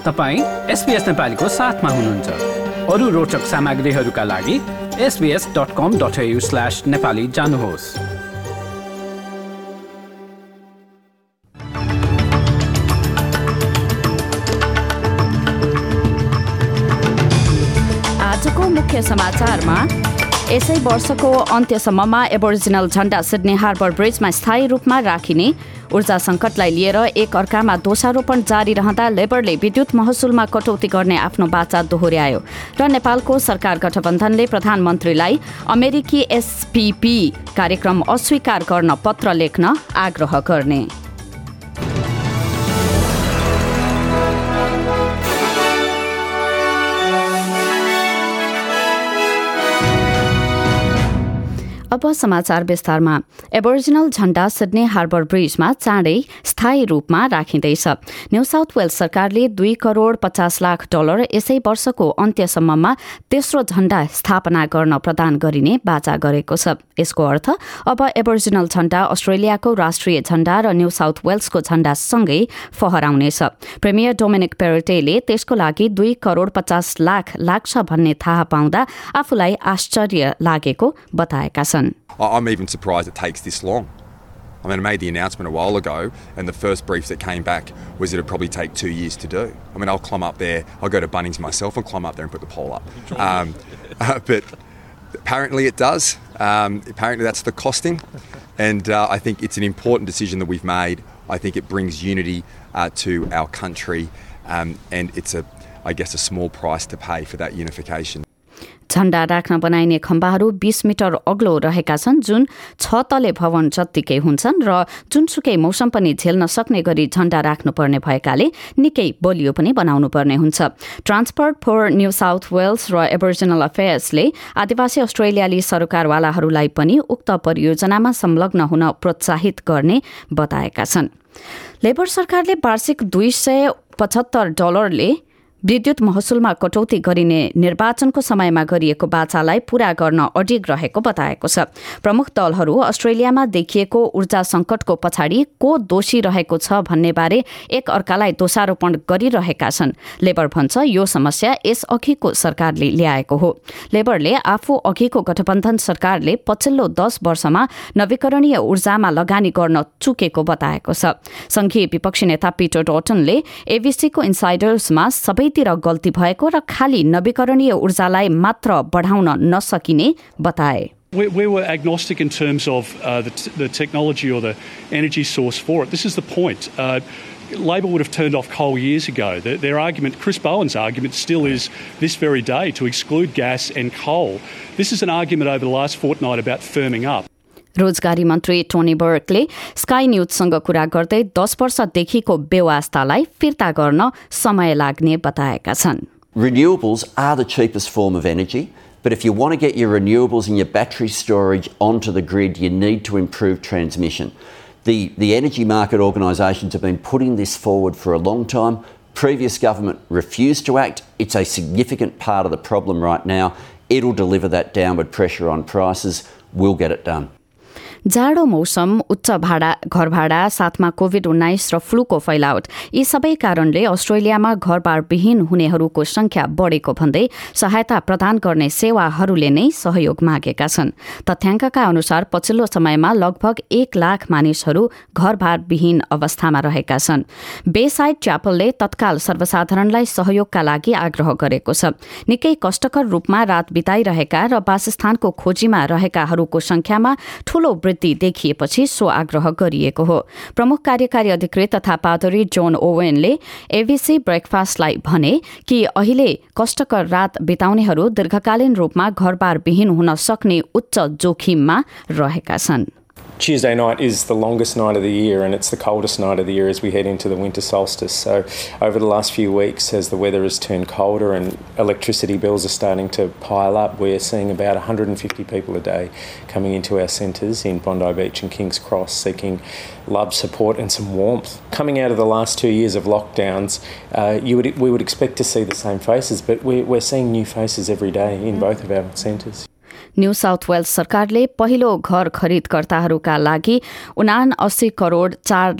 तपाईँ एसपिएस नेपालीको साथमा हुनुहुन्छ। अरू रोचक सामग्रीहरूका लागि SBS dot com dot slash Nepali जानुहोस्। आजको मुख्य समाचारमा यसै वर्षको अन्त्यसम्ममा एबोरिजिनल झण्डा सिडनी हार्बर ब्रिजमा स्थायी रूपमा राखिने ऊर्जा सङ्कटलाई लिएर एक अर्कामा दोषारोपण जारी रहँदा लेबरले विद्युत महसुलमा कटौती गर्ने आफ्नो बाचा दोहोर्यायो र नेपालको सरकार गठबन्धनले प्रधानमन्त्रीलाई अमेरिकी एसपीपी कार्यक्रम अस्वीकार गर्न पत्र लेख्न आग्रह गर्ने। अब समाचार विस्तारमा। एबोरिजिनल झण्डा सिडनी हार्बर ब्रिजमा चाँडै स्थायी रूपमा राखिँदैछ। न्यू साउथ वेल्स सरकारले दुई करोड़ पचास लाख डलर यसै वर्षको अन्त्यसम्ममा तेस्रो झण्डा स्थापना गर्न प्रदान गरिने बाचा गरेको छ। यसको अर्थ अब एबोरिजिनल झण्डा अस्ट्रेलियाको राष्ट्रिय झण्डा र न्यू साउथ वेल्सको झण्डासँगै फहराउनेछ। प्रेमियर डोमिनिक पेरेटेले त्यसको लागि दुई करोड़ पचास लाख लाग्छ भन्ने थाहा पाउँदा आफूलाई आश्चर्य लागेको बताएका छन्। I'm even surprised it takes this long. I mean, I made the announcement a while ago, and the first brief that came back was it'd probably take two years to do. I mean, I'll climb up there, I'll go to Bunnings myself and climb up there and put the pole up. Um, uh, but apparently it does. Um, apparently that's the costing, and uh, I think it's an important decision that we've made. I think it brings unity uh, to our country, um, and it's a, I guess, a small price to pay for that unification. झण्डा राख्न बनाइने खम्बाहरू बीस metre अग्लो रहेका छन् जुन छ तले भवन जत्तिकै हुन्छन् र जुनसुकै मौसम पनि झेल्न सक्ने गरी झण्डा राख्नुपर्ने भएकाले निकै बलियो पनि बनाउनु पर्ने हुन्छ। Transport for New South Wales र एबोरिजिनल अफेयर्सले आदिवासी अस्ट्रेलियाली सरकारवालाहरूलाई पनि उक्त परियोजनामा संलग्न हुन प्रोत्साहित गर्ने बताएका छन्। लेबर सरकारले वार्षिक दुई सय पचहत्तर डलरले विद्युत महसुलमा कटौती गरिने निर्वाचनको समयमा गरिएको बाचालाई पूरा गर्न अडिग रहेको बताएको छ। प्रमुख दलहरू अस्ट्रेलियामा देखिएको ऊर्जा संकटको पछाडि को दोषी रहेको छ भन्ने बारे एक अर्कालाई दोषारोपण गरिरहेका छन्। लेबर भन्छ यो समस्या यस अघिको सरकारले ल्याएको हो। लेबरले आफू अघिको गठबन्धन सरकारले पछिल्लो दश वर्षमा नवीकरणीय ऊर्जामा लगानी गर्न चुकेको बताएको छ। संघीय विपक्षी नेता पिटर डटनले एबीसीको इन्साइडर्समा सबै सबैतिर गल्ती भएको र खाली नवीकरणीय ऊर्जालाई मात्र बढाउन नसकिने बताए We, we were agnostic in terms of uh, the, t- the technology or the energy source for it. This is the point. Uh, Labor would have turned off coal years ago. Their, their, argument, Chris Bowen's argument, still is this very day to exclude gas and coal. This is an argument over the last fortnight about firming up. रोजगारी मन्त्री Tony Berkeley sky न्यूजसँग कुरा गर्दै दस वर्षदेखिको व्यवस्थालाई फिर्ता गर्न समय लाग्ने बताएका छन् Renewables are the cheapest form of energy, but if you want to get your renewables and your battery storage onto the grid, you need to improve transmission. The, the energy market organisations have been putting this forward for a long time. Previous government refused to act. It's a significant part of the problem right now. It'll deliver that downward pressure on prices. We'll get it done. जाडो मौसम उच्च भाडा घर भाडा साथमा Covid उन्नाइस र फ्लूको फैलावट। यी सबै कारणले अस्ट्रेलियामा घरबारविहीन हुनेहरूको संख्या बढेको भन्दै सहायता प्रदान गर्ने सेवाहरूले नै सहयोग मागेका छन्। तथ्याङ्कका अनुसार पछिल्लो समयमा लगभग एक लाख मानिसहरू घरबारविहीन अवस्थामा रहेका छन्। बेसाइड च्यापलले तत्काल सर्वसाधारणलाई सहयोगका लागि आग्रह गरेको छ। निकै कष्टकर रूपमा रात बिताइरहेका र वासस्थानको खोजीमा रहेकाहरूको संख्यामा ठूलो वृद्धि देखिएपछि सो आग्रह गरिएको हो। प्रमुख कार्यकारी अधिकृत तथा पादरी जोन ओवेनले एबीसी ब्रेकफास्टलाई भने कि अहिले कष्टकर रात बिताउनेहरू दीर्घकालीन रूपमा घरबारविहीन हुन सक्ने उच्च जोखिममा रहेका छन्। Tuesday night is the longest night of the year and it's the coldest night of the year as we head into the winter solstice. So, over the last few weeks, as the weather has turned colder and electricity bills are starting to pile up, we're seeing about 150 people a day coming into our centres in Bondi Beach and King's Cross seeking love, support, and some warmth. Coming out of the last two years of lockdowns, uh, you would, we would expect to see the same faces, but we're, we're seeing new faces every day in both of our centres. New South Wales सरकारले पहिलो घर खरिदकर्ताहरूका लागि उना अस्सी करोड चार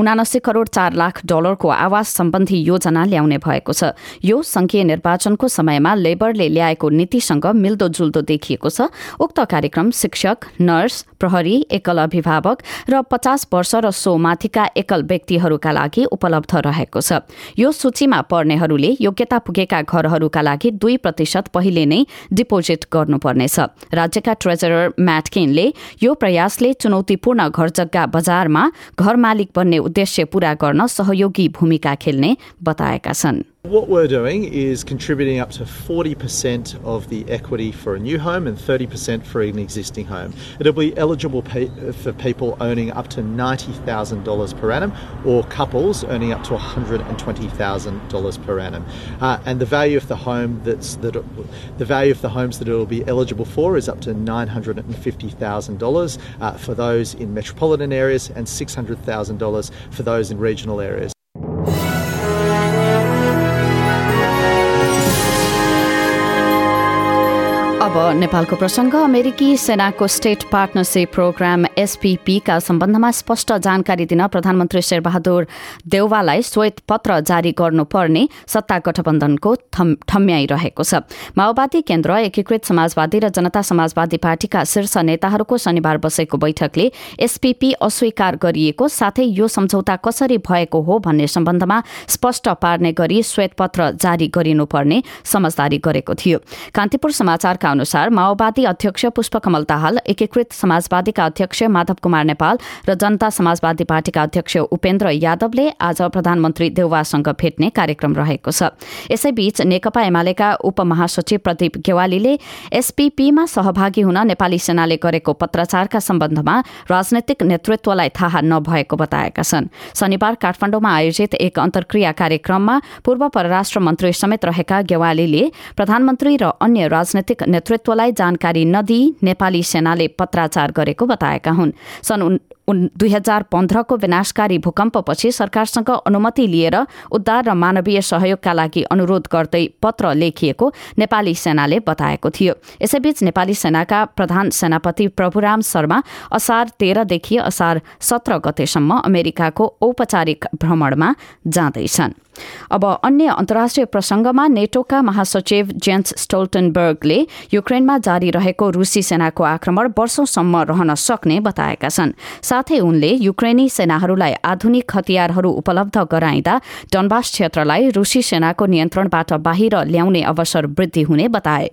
उनासी करोड़ चार लाख डलरको आवास सम्बन्धी योजना ल्याउने भएको छ। यो संघीय निर्वाचनको समयमा लेबरले ल्याएको नीतिसँग मिल्दोजुल्दो देखिएको छ। उक्त कार्यक्रम शिक्षक नर्स प्रहरी एकल अभिभावक र पचास वर्ष र सो माथिका एकल व्यक्तिहरूका लागि उपलब्ध रहेको छ। यो सूचीमा पर्नेहरूले योग्यता पुगेका घरहरूका लागि दुई प्रतिशत पहिले नै डिपोजिट गर्नुपर्नेछ। राज्यका ट्रेजरर म्याटकिनले यो प्रयासले चुनौतीपूर्ण घर जग्गा बजारमा घर मालिक बन्ने उद्देश्य पूरा गर्न सहयोगी भूमिका खेल्ने बताएका छन्। What we're doing is contributing up to 40% of the equity for a new home and 30% for an existing home. It'll be eligible for people owning up to $90,000 per annum or couples earning up to $120,000 per annum. Uh, and the value of the home that's that the value of the homes that it will be eligible for is up to $950,000 uh, for those in metropolitan areas and $600,000 for those in regional areas. नेपालको प्रसङ्ग अमेरिकी सेनाको state partnership programme एसपीपीका सम्बन्धमा स्पष्ट जानकारी दिन प्रधानमन्त्री शेरबहादुर देउवालाई श्वेत पत्र जारी गर्नुपर्ने सत्ता गठबन्धनको ठम्याइरहेको छ। माओवादी केन्द्र एकीकृत समाजवादी र जनता समाजवादी पार्टीका शीर्ष नेताहरूको शनिबार बसेको बैठकले एसपीपी अस्वीकार गरिएको साथै यो सम्झौता कसरी भएको हो भन्ने सम्बन्धमा स्पष्ट पार्ने गरी श्वेतपत्र जारी गरिनुपर्ने समझदारी गरेको थियो। कान्तिपुर समाचारका अनुसार माओवादी अध्यक्ष पुष्पकमल दाहाल एकीकृत समाजवादीका अध्यक्ष माधव कुमार नेपाल र जनता समाजवादी पार्टीका अध्यक्ष उपेन्द्र यादवले आज प्रधानमन्त्री देउवासँग भेट्ने कार्यक्रम रहेको छ यसैबीच नेकपा एमालेका उपमहासचिव प्रदीप गेवालीले एसपीपीमा सहभागी हुन नेपाली सेनाले गरेको पत्राचारका सम्बन्धमा राजनैतिक नेतृत्वलाई थाहा नभएको बताएका छन् शनिबार काठमाडौँमा आयोजित एक अन्तर्क्रिया कार्यक्रममा पूर्व परराष्ट्र मन्त्री समेत रहेका गेवालीले प्रधानमन्त्री र अन्य राजनैतिक नेतृत्वलाई जानकारी नदिई नेपाली सेनाले पत्राचार गरेको बताएका हुन्। सन् दुई हजार पन्ध्रको विनाशकारी भूकम्पपछि सरकारसँग अनुमति लिएर उद्धार र मानवीय सहयोगका लागि अनुरोध गर्दै पत्र लेखिएको नेपाली सेनाले बताएको थियो। यसैबीच नेपाली सेनाका प्रधान सेनापति प्रभुराम शर्मा असार तेह्रदेखि असार सत्र गतेसम्म अमेरिकाको औपचारिक भ्रमणमा जाँदैछन्। अब अन्य अन्तर्राष्ट्रिय प्रसंगमा नेटोका महासचिव जेन्स स्टोल्टनबर्गले युक्रेनमा जारी रहेको रूसी सेनाको आक्रमण वर्षौंसम्म रहन सक्ने बताएका छन्। साथै उनले युक्रेनी सेनाहरूलाई आधुनिक हतियारहरू उपलब्ध गराइँदा डनबास क्षेत्रलाई रूसी सेनाको नियन्त्रणबाट बाहिर ल्याउने अवसर वृद्धि हुने बताए।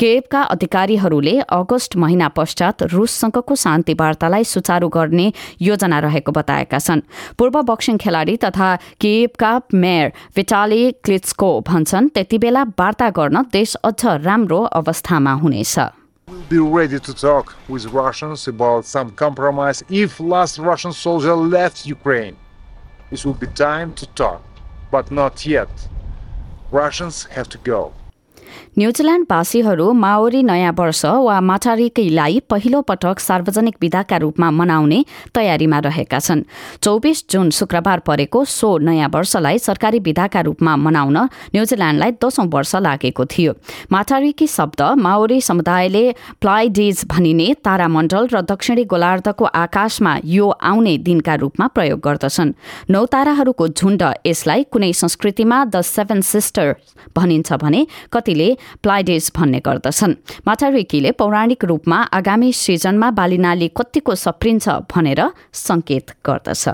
केवका अधिकारीहरूले अगस्त महिना पश्चात रूससँगको शान्ति वार्तालाई सुचारू गर्ने योजना रहेको बताएका छन्। पूर्व बक्सिङ खेलाडी तथा केवका मेयर विटाली क्लिट्सको भन्छन् त्यति बेला वार्ता गर्न देश अझ राम्रो अवस्थामा हुनेछ। Be ready to talk with Russians about some compromise if last Russian soldier left Ukraine. It will be time to talk, but not yet. Russians have to go. न्यूजील्याण्डवासीहरू माओरी नयाँ वर्ष वा माटारिकीलाई पहिलो पटक सार्वजनिक विधाका रूपमा मनाउने तयारीमा रहेका छन्। चौबिस जुन शुक्रबार परेको सो नयाँ वर्षलाई सरकारी विधाका रूपमा मनाउन न्यूजील्याण्डलाई दशौं वर्ष लागेको थियो। माटारिकी शब्द माओरी समुदायले प्लाइडिज भनिने तारामण्डल र दक्षिणी गोलार्धको आकाशमा यो आउने दिनका रूपमा प्रयोग गर्दछन्। नौ ताराहरूको झुण्ड यसलाई कुनै संस्कृतिमा द सेभेन सिस्टर भनिन्छ भने कतिले प्लाइडेज भन्ने गर्दछन्। माटारिकीले पौराणिक रूपमा आगामी सिजनमा बालिनाली कतिको सप्रिन्छ भनेर संकेत गर्दछ।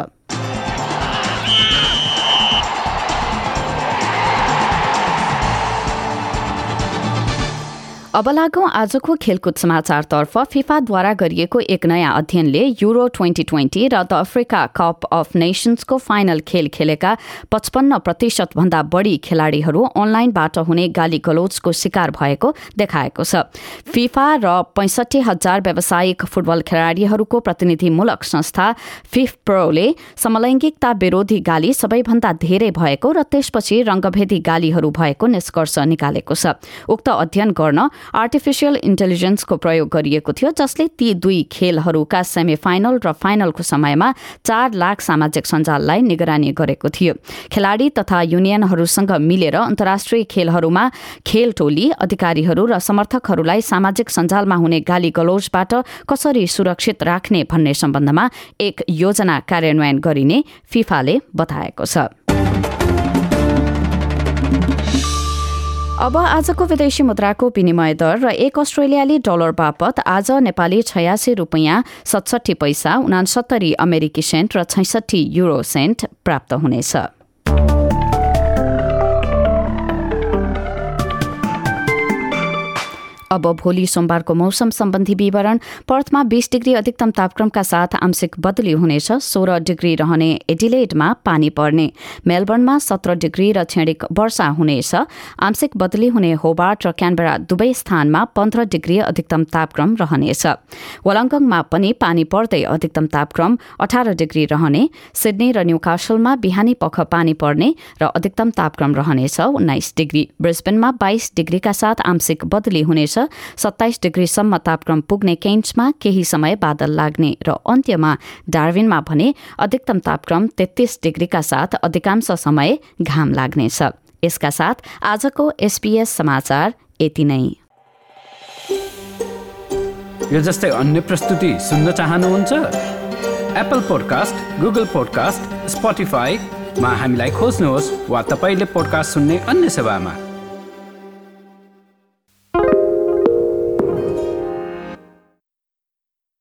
अब लागौं आजको खेलकुद समाचारतर्फ फिफाद्वारा गरिएको एक नयाँ अध्ययनले युरो ट्वेन्टी ट्वेन्टी र द अफ्रिका कप अफ नेसन्सको फाइनल खेल खेलेका पचपन्न प्रतिशत भन्दा बढ़ी खेलाड़ीहरू अनलाइनबाट हुने गाली गलोचको शिकार भएको देखाएको छ। फिफा र पैंसठी हजार व्यावसायिक फुटबल खेलाड़ीहरूको प्रतिनिधिमूलक संस्था फिफ प्रोले समलैंगिकता विरोधी गाली सबैभन्दा धेरै भएको र त्यसपछि रंगभेदी गालीहरू भएको निष्कर्ष निकालेको छ। उक्त अध्ययन गर्न आर्टिफिसियल इन्टेलिजेन्सको प्रयोग गरिएको थियो जसले ती दुई खेलहरूका सेमी फाइनल र फाइनलको समयमा चार लाख सामाजिक सञ्जाललाई निगरानी गरेको थियो। खेलाड़ी तथा युनियनहरूसँग मिलेर अन्तर्राष्ट्रिय खेलहरूमा खेल टोली अधिकारीहरू र समर्थकहरूलाई सामाजिक सञ्जालमा हुने गाली गलौजबाट कसरी सुरक्षित राख्ने भन्ने सम्बन्धमा एक योजना कार्यान्वयन गरिने फिफाले बताएको छ। अब आजको विदेशी मुद्राको विनिमय दर र एक अस्ट्रेलियाली डलर बापत आज नेपाली छयासी रुपियाँ सतसठी पैसा उनासत्तरी अमेरिकी सेन्ट र छैसठी युरो सेन्ट प्राप्त हुनेछ। अब भोलि सोमबारको मौसम सम्बन्धी विवरण पर्थमा बीस डिग्री अधिकतम तापक्रमका साथ आंशिक बदली हुनेछ सोह्र डिग्री रहने एडिलेडमा पानी पर्ने। मेलबर्नमा सत्र डिग्री र छेडिक वर्षा हुनेछ आंशिक बदली हुने होबार्ट र क्यानबेरा दुवै स्थानमा पन्ध्र डिग्री अधिकतम तापक्रम रहनेछ। वलङ्गङमा पनि पानी पर्दै अधिकतम तापक्रम अठार डिग्री रहने सिडनी र न्यूकासलमा बिहानी पख पानी पर्ने र अधिकतम तापक्रम रहनेछ उन्नाइस डिग्री। ब्रिस्बेनमा बाइस डिग्रीका साथ आंशिक बदली हुनेछ सत्ताइस डिग्रीसम्म तापक्रम पुग्ने केन्ट्समा केही समय बादल लाग्ने र अन्त्यमा डार्विनमा भने अधिकतम तापक्रम तेत्तीस डिग्रीका साथ अधिकांश समय घाम लाग्नेछ। यसका साथ आजको एसपीएस समाचार यति नै। यो जस्तै अन्य प्रस्तुति सुन्न चाहनुहुन्छ? एप्पल पोडकास्ट गुगल पोडकास्ट स्पोटिफाईमा हामीलाई खोज्नुहोस् वा तपाईँले पोडकास्ट सुन्ने अन्य सेवामा।